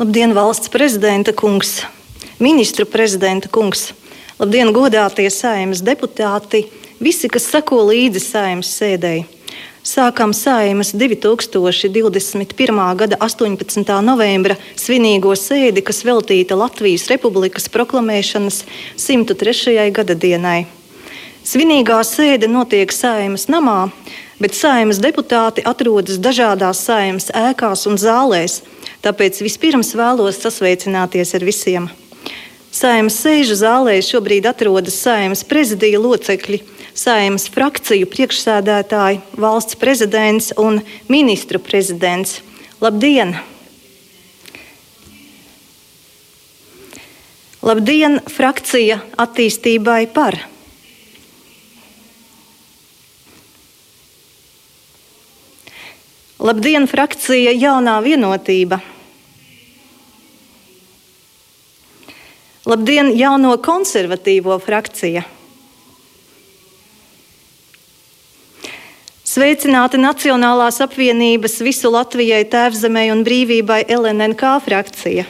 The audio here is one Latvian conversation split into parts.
Labdien, valsts prezidenta kungs, ministru prezidenta kungs, labdien, godātie saimnes deputāti, visi, kas sako līdzi saimnes sēdēji. Sākam saimas 2021. gada 18. novembra svinīgo sēdi, kas veltīta Latvijas Republikas proklamēšanas 103. gada dienai. Svinīgā sēde notiek saimas namā, bet saimas deputāti atrodas dažādās saimas ēkās un zālēs, tāpēc vispirms vēlos sasveicināties ar visiem. Saimas sēžu zālē šobrīd atrodas saimas prezidija locekļi Saimas frakciju priekšsēdētāji, valsts prezidents un ministru prezidents. Labdien! Labdien, frakcija attīstībai par! Labdien, frakcija jaunā vienotība! Labdien, jauno konservatīvo frakcija! Sveicināti Nacionālās apvienības visu Latvijai, Tēvzemē un brīvībai LNNK frakcija.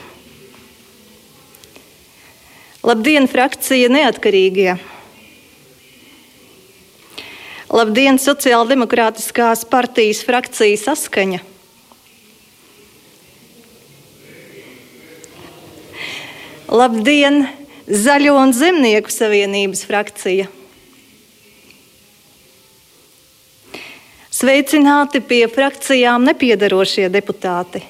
Labdien, frakcija neatkarīgie! Labdien, Sociāldemokrātiskās partijas frakcija saskaņa! Labdien, Zaļo un Zemnieku savienības frakcija! Sveicināti pie frakcijām nepiedarošie deputāti.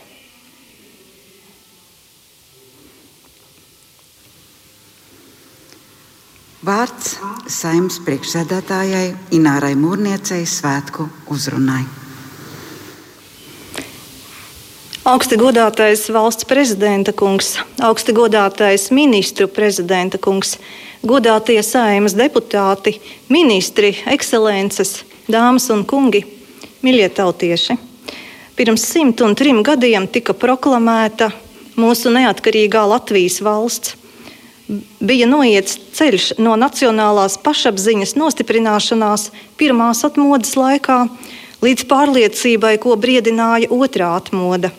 Saimnes priekšsēdētājai Inārai Mūrniecei svētku uzrunai. Augsti godātais valsts prezidenta kungs, augsti godātais ministru prezidenta kungs, godātie saimnes deputāti, ministri, ekscelences, dāmas un kungi! Mīļie tautieši, pirms 103 gadiem tika proklamēta mūsu neatkarīgā Latvijas valsts. Bija noiets ceļš no nacionālās pašapziņas nostiprināšanās pirmās atmodas laikā līdz pārliecībai, ko briedināja otrā atmoda.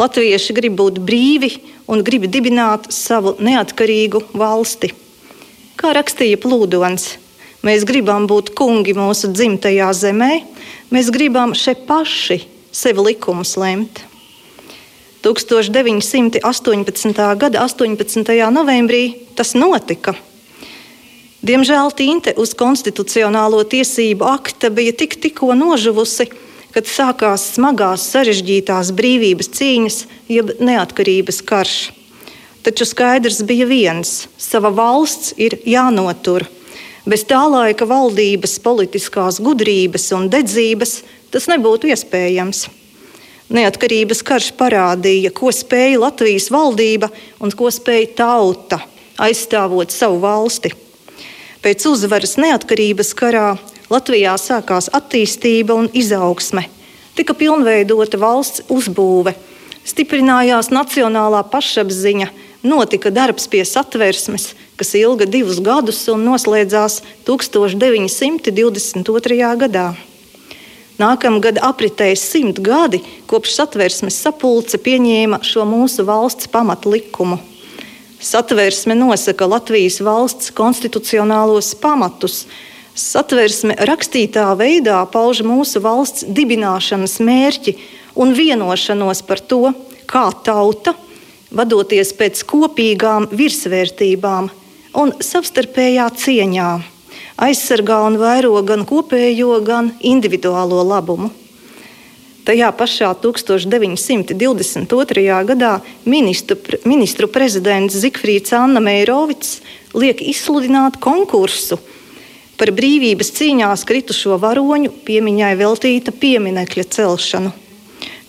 Latvieši grib būt brīvi un grib dibināt savu neatkarīgu valsti. Kā rakstīja Plūdons, mēs gribam būt kungi mūsu dzimtajā zemē, Mēs gribam šeit paši sev likumus lemt. 1918. gada 18. novembrī tas notika. Diemžēl tinte uz konstitucionālo tiesību akta bija tik tikko nožuvusi, kad sākās smagās, sarežģītās brīvības cīņas, jeb neatkarības karš. Taču skaidrs bija viens - sava valsts ir jānotur. Bez tā laika valdības politiskās gudrības un dedzības tas nebūtu iespējams. Neatkarības karš parādīja, ko spēja Latvijas valdība un ko spēja tauta aizstāvot savu valsti. Pēc uzvaras neatkarības karā Latvijā sākās attīstība un izaugsme, tika pilnveidota valsts uzbūve, stiprinājās nacionālā pašapziņa, notika darbs pie satversmes, kas ilga divus gadus un noslēdzās 1922. gadā. Nākamgad apritēs simt gadi, kopš satversmes sapulce pieņēma šo mūsu valsts pamatlikumu. Satversme nosaka Latvijas valsts konstitucionālos pamatus. Satversme rakstītā veidā pauž mūsu valsts dibināšanas mērķi un vienošanos par to, kā tauta, vadoties pēc kopīgām virsvērtībām, un savstarpējā cieņā aizsargā un vairo gan kopējo, gan individuālo labumu. Tajā pašā 1922. gadā ministru, ministru prezidents Zikfrīds Anna Meirovics liek izsludināt konkursu par brīvības cīņās kritušo varoņu piemiņai veltīta pieminekļa celšanu.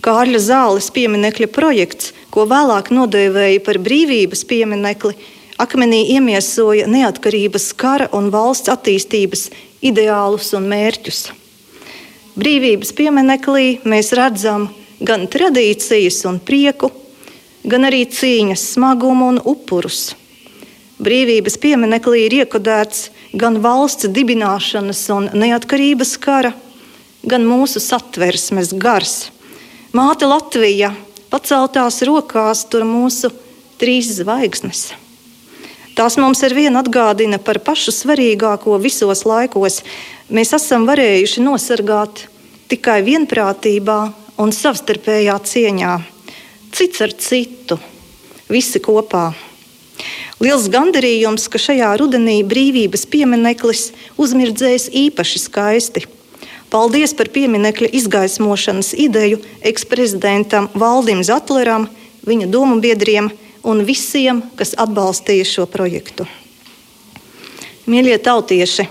Kārļa zāles pieminekļa projekts, ko vēlāk nodēvēja par brīvības pieminekli, akmenī iemiesoja neatkarības kara un valsts attīstības ideālus un mērķus. Brīvības pieminekli mēs redzam gan tradīcijas un prieku, gan arī cīņas smagumu un upurus. Brīvības pieminekli ir iekodēts gan valsts dibināšanas un neatkarības kara, gan mūsu satversmes gars. Māte Latvija paceltās rokās tur mūsu trīs zvaigznes. Tās mums ar vienu atgādina par pašu svarīgāko visos laikos. Mēs esam varējuši nosargāt tikai vienprātībā un savstarpējā cieņā, cits ar citu, visi kopā. Liels gandarījums, ka šajā rudenī brīvības piemineklis uzmirdzējis īpaši skaisti. Paldies par pieminiekļa izgaismošanas ideju eksprezidentam Valdim Zatleram, viņa domu biedriem un visiem, kas atbalstīja šo projektu. Mīļie tautieši,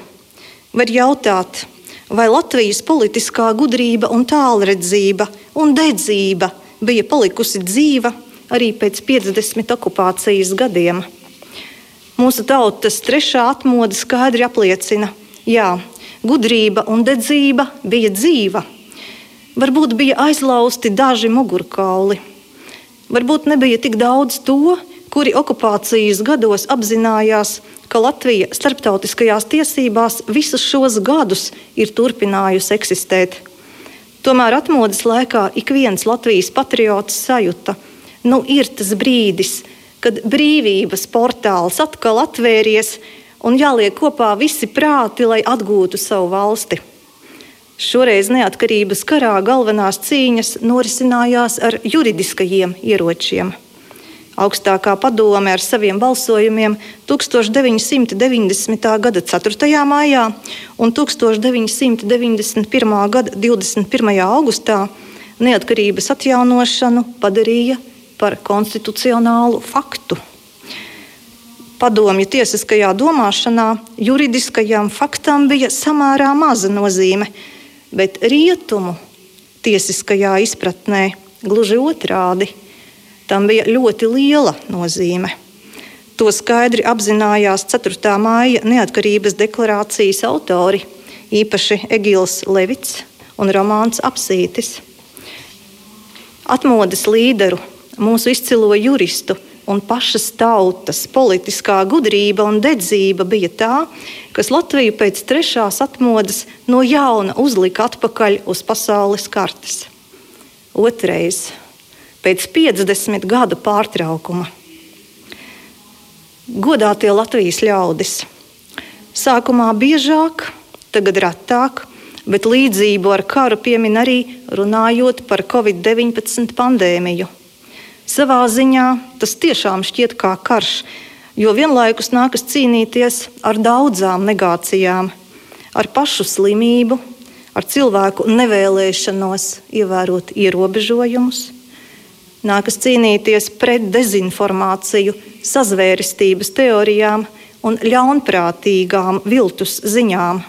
var jautāt, vai Latvijas politiskā gudrība un tālredzība un dedzība bija palikusi dzīva arī pēc 50 okupācijas gadiem. Mūsu tautas trešā atmoda skaidri apliecina, ka gudrība un dedzība bija dzīva. Varbūt bija aizlausti daži mugurkauli, Varbūt nebija tik daudz to, kuri okupācijas gados apzinājās, ka Latvija starptautiskajās tiesībās visus šos gadus ir turpinājusi eksistēt. Tomēr atmodas laikā ik viens Latvijas patriots sajūta, nu ir tas brīdis, kad brīvības portāls atkal atvēries un jāliek kopā visi prāti, lai atgūtu savu valsti. Šoreiz neatkarības karā galvenās cīņas norisinājās ar juridiskajiem ieročiem. Augstākā padome ar saviem balsojumiem 1990. gada 4. maijā un 1991. gada 21. augustā neatkarības atjaunošanu padarīja par konstitucionālu faktu. Padomju tiesiskajā domāšanā juridiskajam faktam bija samērā maza nozīme bet rietumu tiesiskajā izpratnē gluži otrādi. Tam bija ļoti liela nozīme. To skaidri apzinājās 4. māja neatkarības deklarācijas autori, īpaši Egils Levits un Romanis Apsītis. Atmodas līderu, mūsu izcilo juristu un pašas tautas politiskā gudrība un dedzība bija tā, kas Latviju pēc trešās atmodas no jauna uzlika atpakaļ uz pasaules kartes. Otrais, pēc 50 gadu pārtraukuma. Godātie Latvijas ļaudis, sākumā biežāk, tagad retāk, bet līdzību ar karu piemin arī runājot par Covid-19 pandēmiju. Savā ziņā tas tiešām šķiet kā karš, jo vienlaikus nākas cīnīties ar daudzām negācijām, ar pašu slimību, ar cilvēku nevēlēšanos ievērot ierobežojumus. Nākas cīnīties pret dezinformāciju, sazvērestības teorijām un ļaunprātīgām viltus ziņām.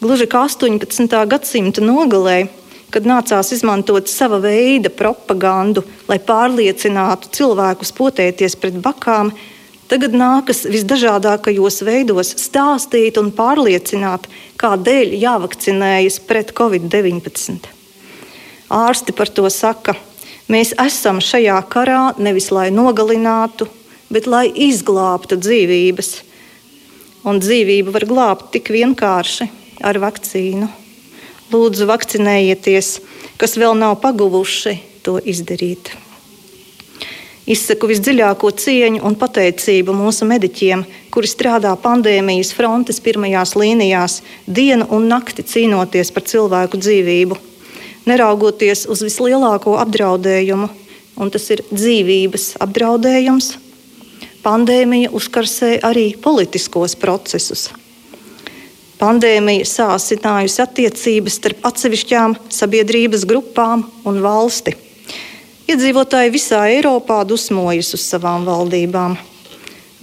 Gluži kā 18. gadsimta nogalē kad nācās izmantot sava veida propagandu, lai pārliecinātu cilvēkus potēties pret bakām, tagad nākas visdažādākajos veidos stāstīt un pārliecināt, kādēļ jāvakcinējas pret covid-19. Ārsti par to saka, mēs esam šajā karā nevis lai nogalinātu, bet lai izglābtu dzīvības. Un dzīvību var glābt tik vienkārši ar vakcīnu. Lūdzu, vakcinējieties, kas vēl nav paguvuši to izdarīt. Izsaku visdziļāko cieņu un pateicību mūsu mediķiem, kuri strādā pandēmijas frontes pirmajās līnijās, dienu un nakti cīnoties par cilvēku dzīvību, neraugoties uz vislielāko apdraudējumu, un tas ir dzīvības apdraudējums. Pandēmija uzkarsē arī politiskos procesus. Pandēmija sāsinājusi attiecības starp atsevišķām sabiedrības grupām un valsti. Iedzīvotāji visā Eiropā dusmojas uz savām valdībām.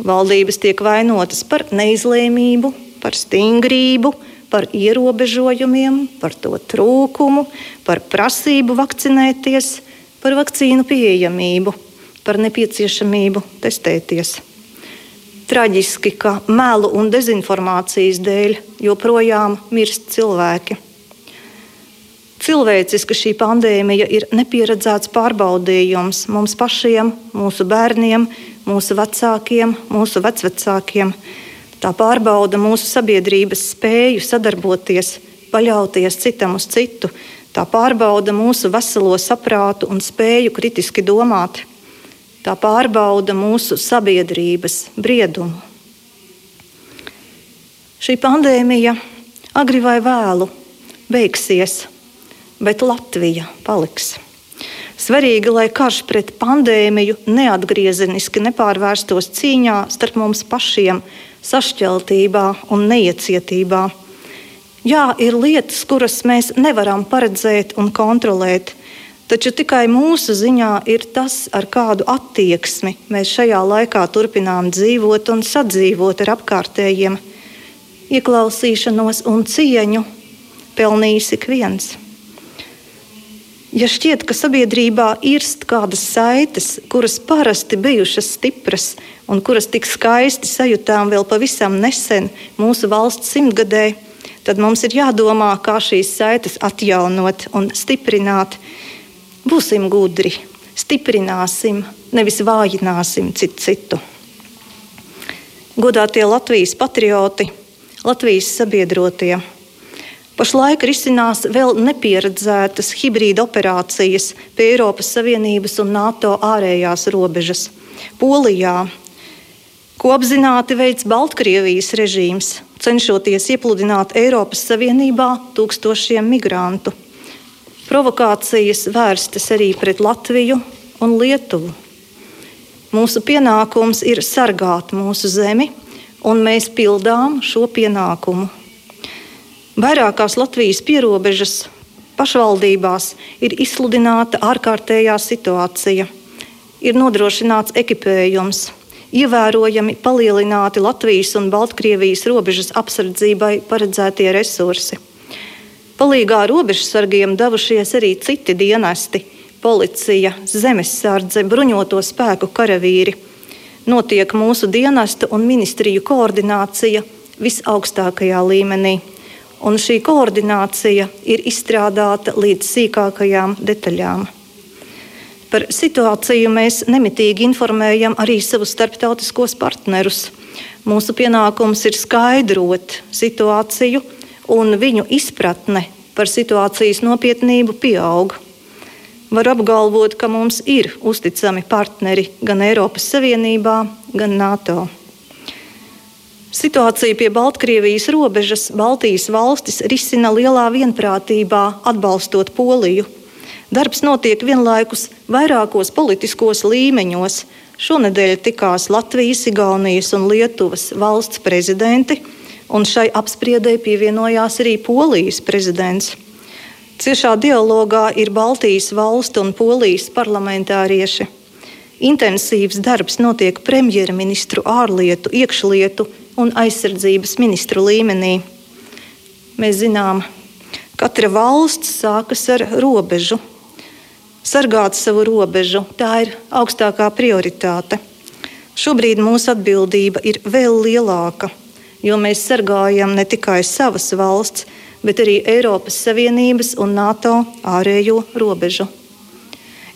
Valdības tiek vainotas par neizlēmību, par stingrību, par ierobežojumiem, par to trūkumu, par prasību vakcinēties, par vakcīnu pieejamību, par nepieciešamību testēties. Traģiski, ka melu un dezinformācijas dēļ joprojām mirst cilvēki. Cilvēciski šī pandēmija ir nepieredzēts pārbaudījums mums pašiem, mūsu bērniem, mūsu vecākiem, mūsu vecvecākiem. Tā pārbauda mūsu sabiedrības spēju sadarboties, paļauties citam uz citu. Tā pārbauda mūsu veselo saprātu un spēju kritiski domāt. Tā pārbauda mūsu sabiedrības briedumu. Šī pandēmija agri vai vēlu beigsies, bet Latvija paliks. Svarīgi, lai karš pret pandēmiju neatgriezeniski nepārvērstos cīņā starp mums pašiem, sašķeltībā un neiecietībā. Jā, ir lietas, kuras mēs nevaram paredzēt un kontrolēt, taču tikai mūsu ziņā ir tas, ar kādu attieksmi mēs šajā laikā turpinām dzīvot un sadzīvot ar apkārtējiem. Ieklausīšanos un cieņu pelnījis ik viens. Ja šķiet, ka sabiedrībā irst kādas saites, kuras parasti bijušas stipras un kuras tik skaisti sajūtām vēl pavisam nesen mūsu valsts simtgadē, tad mums ir jādomā, kā šīs saites atjaunot un stiprināt. Būsim gudri, stiprināsim, nevis vājināsim citu citu. Godātie Latvijas patrioti, Latvijas sabiedrotie! Pašlaik risinās vēl nepieredzētas hibrīda operācijas pie Eiropas Savienības un NATO ārējās robežas. Polijā, ko apzināti veids Baltkrievijas režīms, cenšoties iepludināt Eiropas Savienībā tūkstošiem migrantu. Provokācijas vērstas arī pret Latviju un Lietuvu. Mūsu pienākums ir sargāt mūsu zemi, un mēs pildām šo pienākumu. Vairākās Latvijas pierobežas pašvaldībās ir izsludināta ārkārtējā situācija, ir nodrošināts ekipējums, ievērojami palielināti Latvijas un Baltkrievijas robežas apsardzībai paredzētie resursi. Palīgā robežsargiem devušies arī citi dienesti - policija, zemesardze, bruņoto spēku karavīri. Notiek mūsu dienestu un ministriju koordinācija visaugstākajā līmenī un šī koordinācija ir izstrādāta līdz sīkākajām detaļām. Par situāciju mēs nemitīgi informējam arī savus starptautiskos partnerus. Mūsu pienākums ir skaidrot situāciju, un viņu izpratne par situācijas nopietnību pieaug. Var apgalvot, ka mums ir uzticami partneri gan Eiropas Savienībā, gan NATO. Situāciju pie Baltkrievijas robežas Baltijas valstis risina lielā vienprātībā, atbalstot Poliju. Darbs notiek vienlaikus vairākos politiskos līmeņos. Šonadēļ tikās Latvijas, Igaunijas un Lietuvas valsts prezidenti, un šai apspriedē pievienojās arī Polijas prezidents. Ciešā dialogā ir Baltijas valstu un Polijas parlamentārieši. Intensīvs darbs notiek premjerministru, ārlietu, iekšlietu un aizsardzības ministru līmenī. Mēs zinām, ka katra valsts sākas ar robežu. Sargāt savu robežu - tā ir augstākā prioritāte. Šobrīd mūsu atbildība ir vēl lielāka, jo mēs sargājam ne tikai savas valsts, bet arī Eiropas Savienības un NATO ārējo robežu.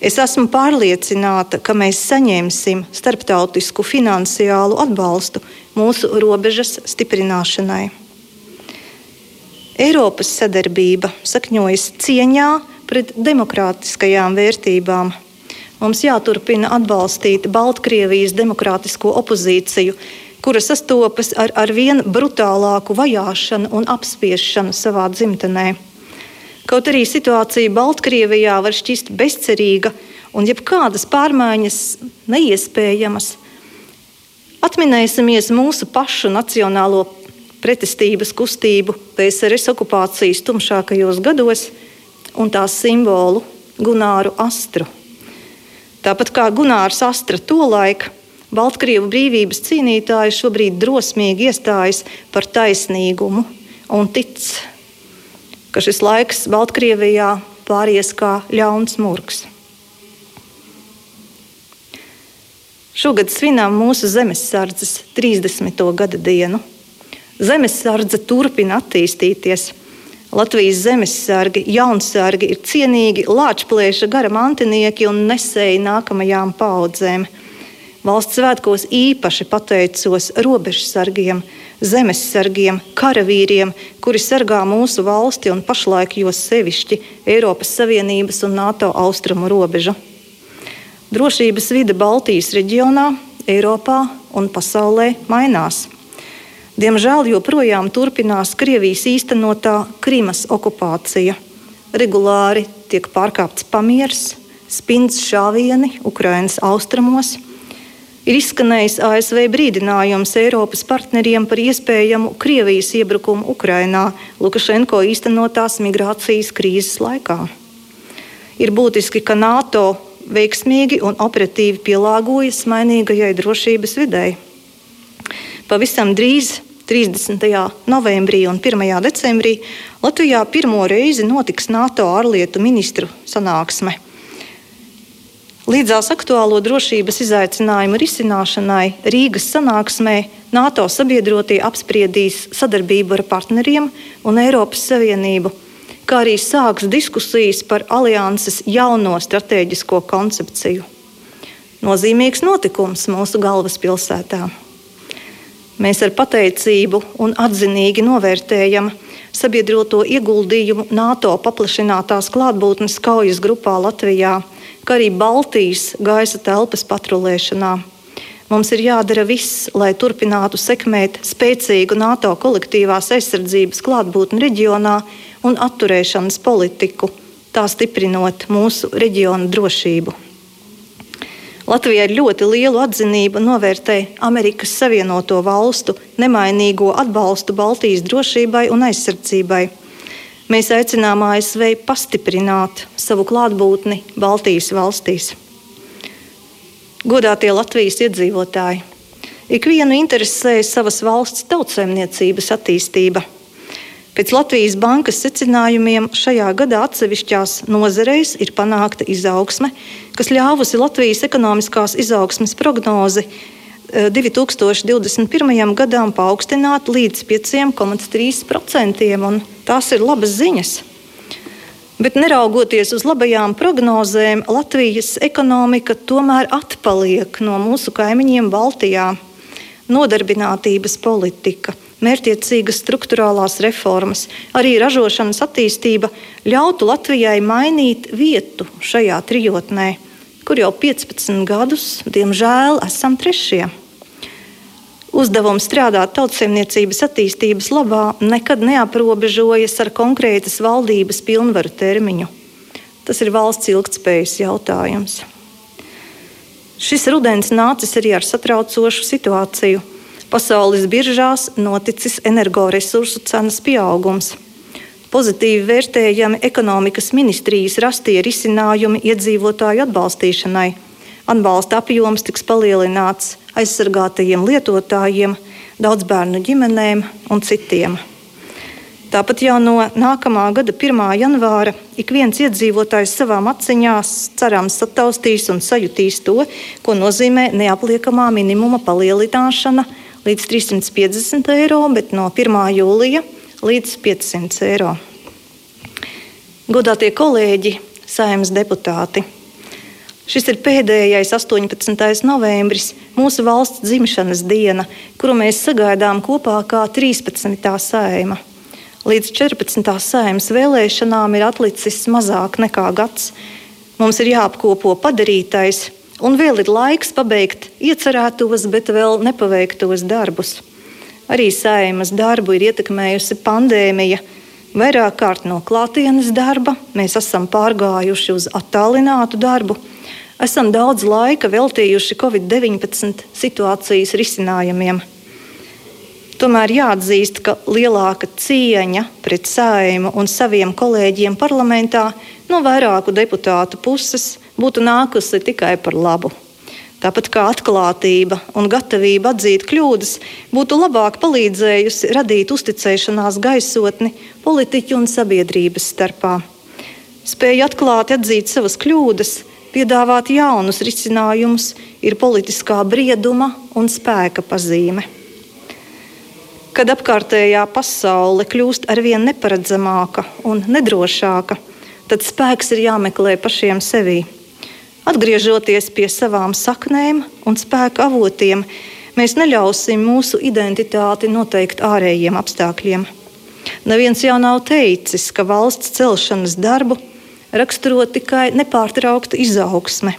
Es esmu pārliecināta, ka mēs saņemsim starptautisku finansiālu atbalstu mūsu robežas stiprināšanai. Eiropas sadarbība sakņojas cieņā pret demokrātiskajām vērtībām. Mums jāturpina atbalstīt Baltkrievijas demokrātisko opozīciju, kura sastopas ar arvien brutālāku vajāšanu un apspiešanu savā dzimtenē. Kaut arī situācija Baltkrievijā var šķist bezcerīga un jebkādas pārmaiņas neiespējamas, atminēsimies mūsu pašu nacionālo pretestības kustību PSRS okupācijas tumšākajos gados un tās simbolu Gunāru Astru. Tāpat kā Gunārs Astra tolaik, Baltkrievu brīvības cīnītāji šobrīd drosmīgi iestājas par taisnīgumu un tic ka šis laiks Baltkrievijā pāries kā ļauns murgs. Šogad svinām mūsu zemesardzes 30. gada dienu. Zemesardze turpina attīstīties. Latvijas zemesargi, jaunsargi ir cienīgi, lāčplēša gara mantinieki un nesēji nākamajām paudzēm. Valsts svētkos īpaši pateicos robežsargiem, zemesargiem, karavīriem, kuri sargā mūsu valsti un pašlaik jo sevišķi Eiropas Savienības un NATO austrumu robežu. Drošības vide Baltijas reģionā, Eiropā un pasaulē mainās. Diemžēl joprojām turpinās Krievijas īstenotā Krimas okupācija. Regulāri tiek pārkāpts pamieris, spīdz šāvieni Ukraiņas austrumos Ir izskanējis ASV brīdinājums Eiropas partneriem par iespējamu Krievijas iebrukumu Ukrajinā Lukašenko īstenotās migrācijas krīzes laikā. Ir būtiski, ka NATO veiksmīgi un operatīvi pielāgojas mainīgajai drošības videi. Pavisam drīz, 30. novembrī un 1. decembrī, Latvijā pirmo reizi notiks NATO ārlietu ministru sanāksme. Līdzās aktuālo drošības izaicinājumu risināšanai Rīgas sanāksmē NATO sabiedrotie apspriedīs sadarbību ar partneriem un Eiropas Savienību, kā arī sāks diskusijas par alianses jauno stratēģisko koncepciju. Nozīmīgs notikums mūsu galvaspilsētā. Mēs ar pateicību un atzinīgi novērtējam sabiedroto ieguldījumu NATO paplašinātās klātbūtnes kaujas grupā Latvijā kā arī Baltijas gaisa telpas patrulēšanā. Mums ir jādara viss, lai turpinātu sekmēt spēcīgu NATO kolektīvās aizsardzības klātbūtni reģionā un atturēšanas politiku, tā stiprinot mūsu reģiona drošību. Latvija ar ļoti lielu atzinību novērtē Amerikas Savienoto Valstu nemainīgo atbalstu Baltijas drošībai un aizsardzībai Mēs aicinām ASV pastiprināt savu klātbūtni Baltijas valstīs. Godātie Latvijas iedzīvotāji, ikvienu interesē savas valsts tautsēmniecības attīstība. Pēc Latvijas bankas secinājumiem šajā gadā atsevišķās nozarēs ir panākta izaugsme, kas ļāvusi Latvijas ekonomiskās izaugsmes prognozi 2021. gadam paaugstināt līdz 5,3%. Tās ir labas ziņas. Bet neraugoties uz labajām prognozēm, Latvijas ekonomika tomēr atpaliek no mūsu kaimiņiem Baltijā. Nodarbinātības politika, mērķiecīgas struktūrālās reformas, arī ražošanas attīstība ļautu Latvijai mainīt vietu šajā trijotnē, kur jau 15 gadus, diemžēl, esam trešie. Uzdevums strādāt tautsēmniecības attīstības labā nekad neaprobežojas ar konkrētas valdības pilnvaru termiņu. Tas ir valsts ilgspējas jautājums. Šis rudens nācis arī ar satraucošu situāciju. Pasaules biržās noticis energoresursu cenas pieaugums. Pozitīvi vērtējami ekonomikas ministrijas rastie risinājumi iedzīvotāju atbalstīšanai. Atbalsta apjoms tiks palielināts aizsargātajiem lietotājiem, daudz bērnu ģimenēm un citiem. Tāpat jau no nākamā gada 1. janvāra ik viens iedzīvotājs savām acīm cerams sataustīs un sajutīs to, ko nozīmē neapliekamā minimuma palielināšana līdz 350 eiro, bet no 1. jūlija līdz 500 eiro. Godātie kolēģi, saimnes deputāti! Šis ir pēdējais 18. novembris, mūsu valsts dzimšanas diena, kuru mēs sagaidām kopā kā 13. sējuma. Līdz 14. sēmas vēlēšanām ir atlicis mazāk nekā gads. Mums ir jāapkopo padarītais, un vēl ir laiks pabeigt iecerētos, bet vēl nepaveiktos darbus. Arī sēmas darbu ir ietekmējusi pandēmija. Vairāk kārt no klātienes darba mēs esam pārgājuši uz attālinātu darbu esam daudz laika veltījuši Covid-19 situācijas risinājumiem. Tomēr jāatzīst, ka lielāka cieņa pret saimu un saviem kolēģiem parlamentā no vairāku deputātu puses būtu nākusi tikai par labu. Tāpat kā atklātība un gatavība atzīt kļūdas būtu labāk palīdzējusi radīt uzticēšanās gaisotni politiķu un sabiedrības starpā. Spēja atklāti atzīt savas kļūdas, piedāvāt jaunus risinājumus ir politiskā brieduma un spēka pazīme. Kad apkārtējā pasaule kļūst arvien neparedzamāka un nedrošāka, tad spēks ir jāmeklē pašiem sevī. Atgriežoties pie savām saknēm un spēka avotiem, mēs neļausim mūsu identitāti noteikt ārējiem apstākļiem. Neviens jau nav teicis, ka valsts celšanas darbu raksturo tikai nepārtraukta izaugsme.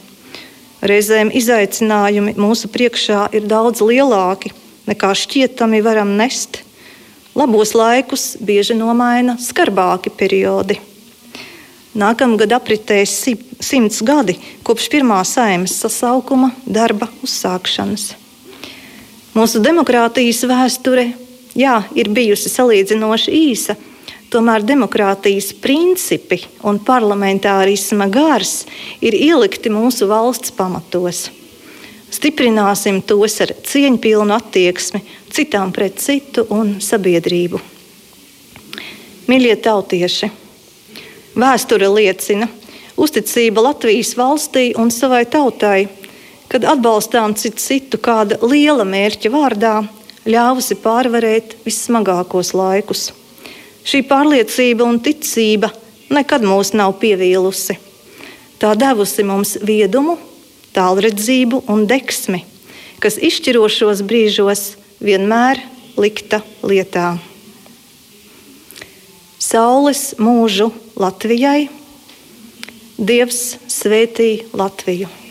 Reizēm izaicinājumi mūsu priekšā ir daudz lielāki nekā šķietami varam nest. Labos laikus bieži nomaina skarbāki periodi. Nākamgad apritēs simts gadi kopš pirmā saimnes sasaukuma darba uzsākšanas. Mūsu demokrātijas vēsture jā, ir bijusi salīdzinoši īsa, tomēr demokrātijas principi un parlamentārisma gars ir ielikti mūsu valsts pamatos. Stiprināsim tos ar cieņpilnu attieksmi citām pret citu un sabiedrību. Mīļie tautieši, vēsture liecina, uzticība Latvijas valstī un savai tautai, kad atbalstām citu, citu kāda liela mērķa vārdā, ļāvusi pārvarēt vissmagākos laikus. Šī pārliecība un ticība nekad mūs nav pievīlusi. Tā devusi mums viedumu, tālredzību un deksmi, kas izšķirošos brīžos vienmēr likta lietā. Saules mūžu Latvijai Dievs svētī Latviju!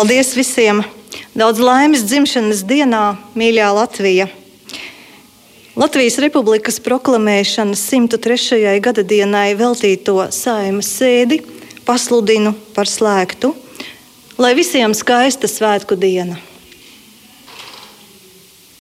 Paldies visiem! Daudz laimes dzimšanas dienā, mīļā Latvija! Latvijas Republikas proklamēšanas 103. gada dienai veltīto saimas sēdi pasludinu par slēgtu, lai visiem skaista svētku diena!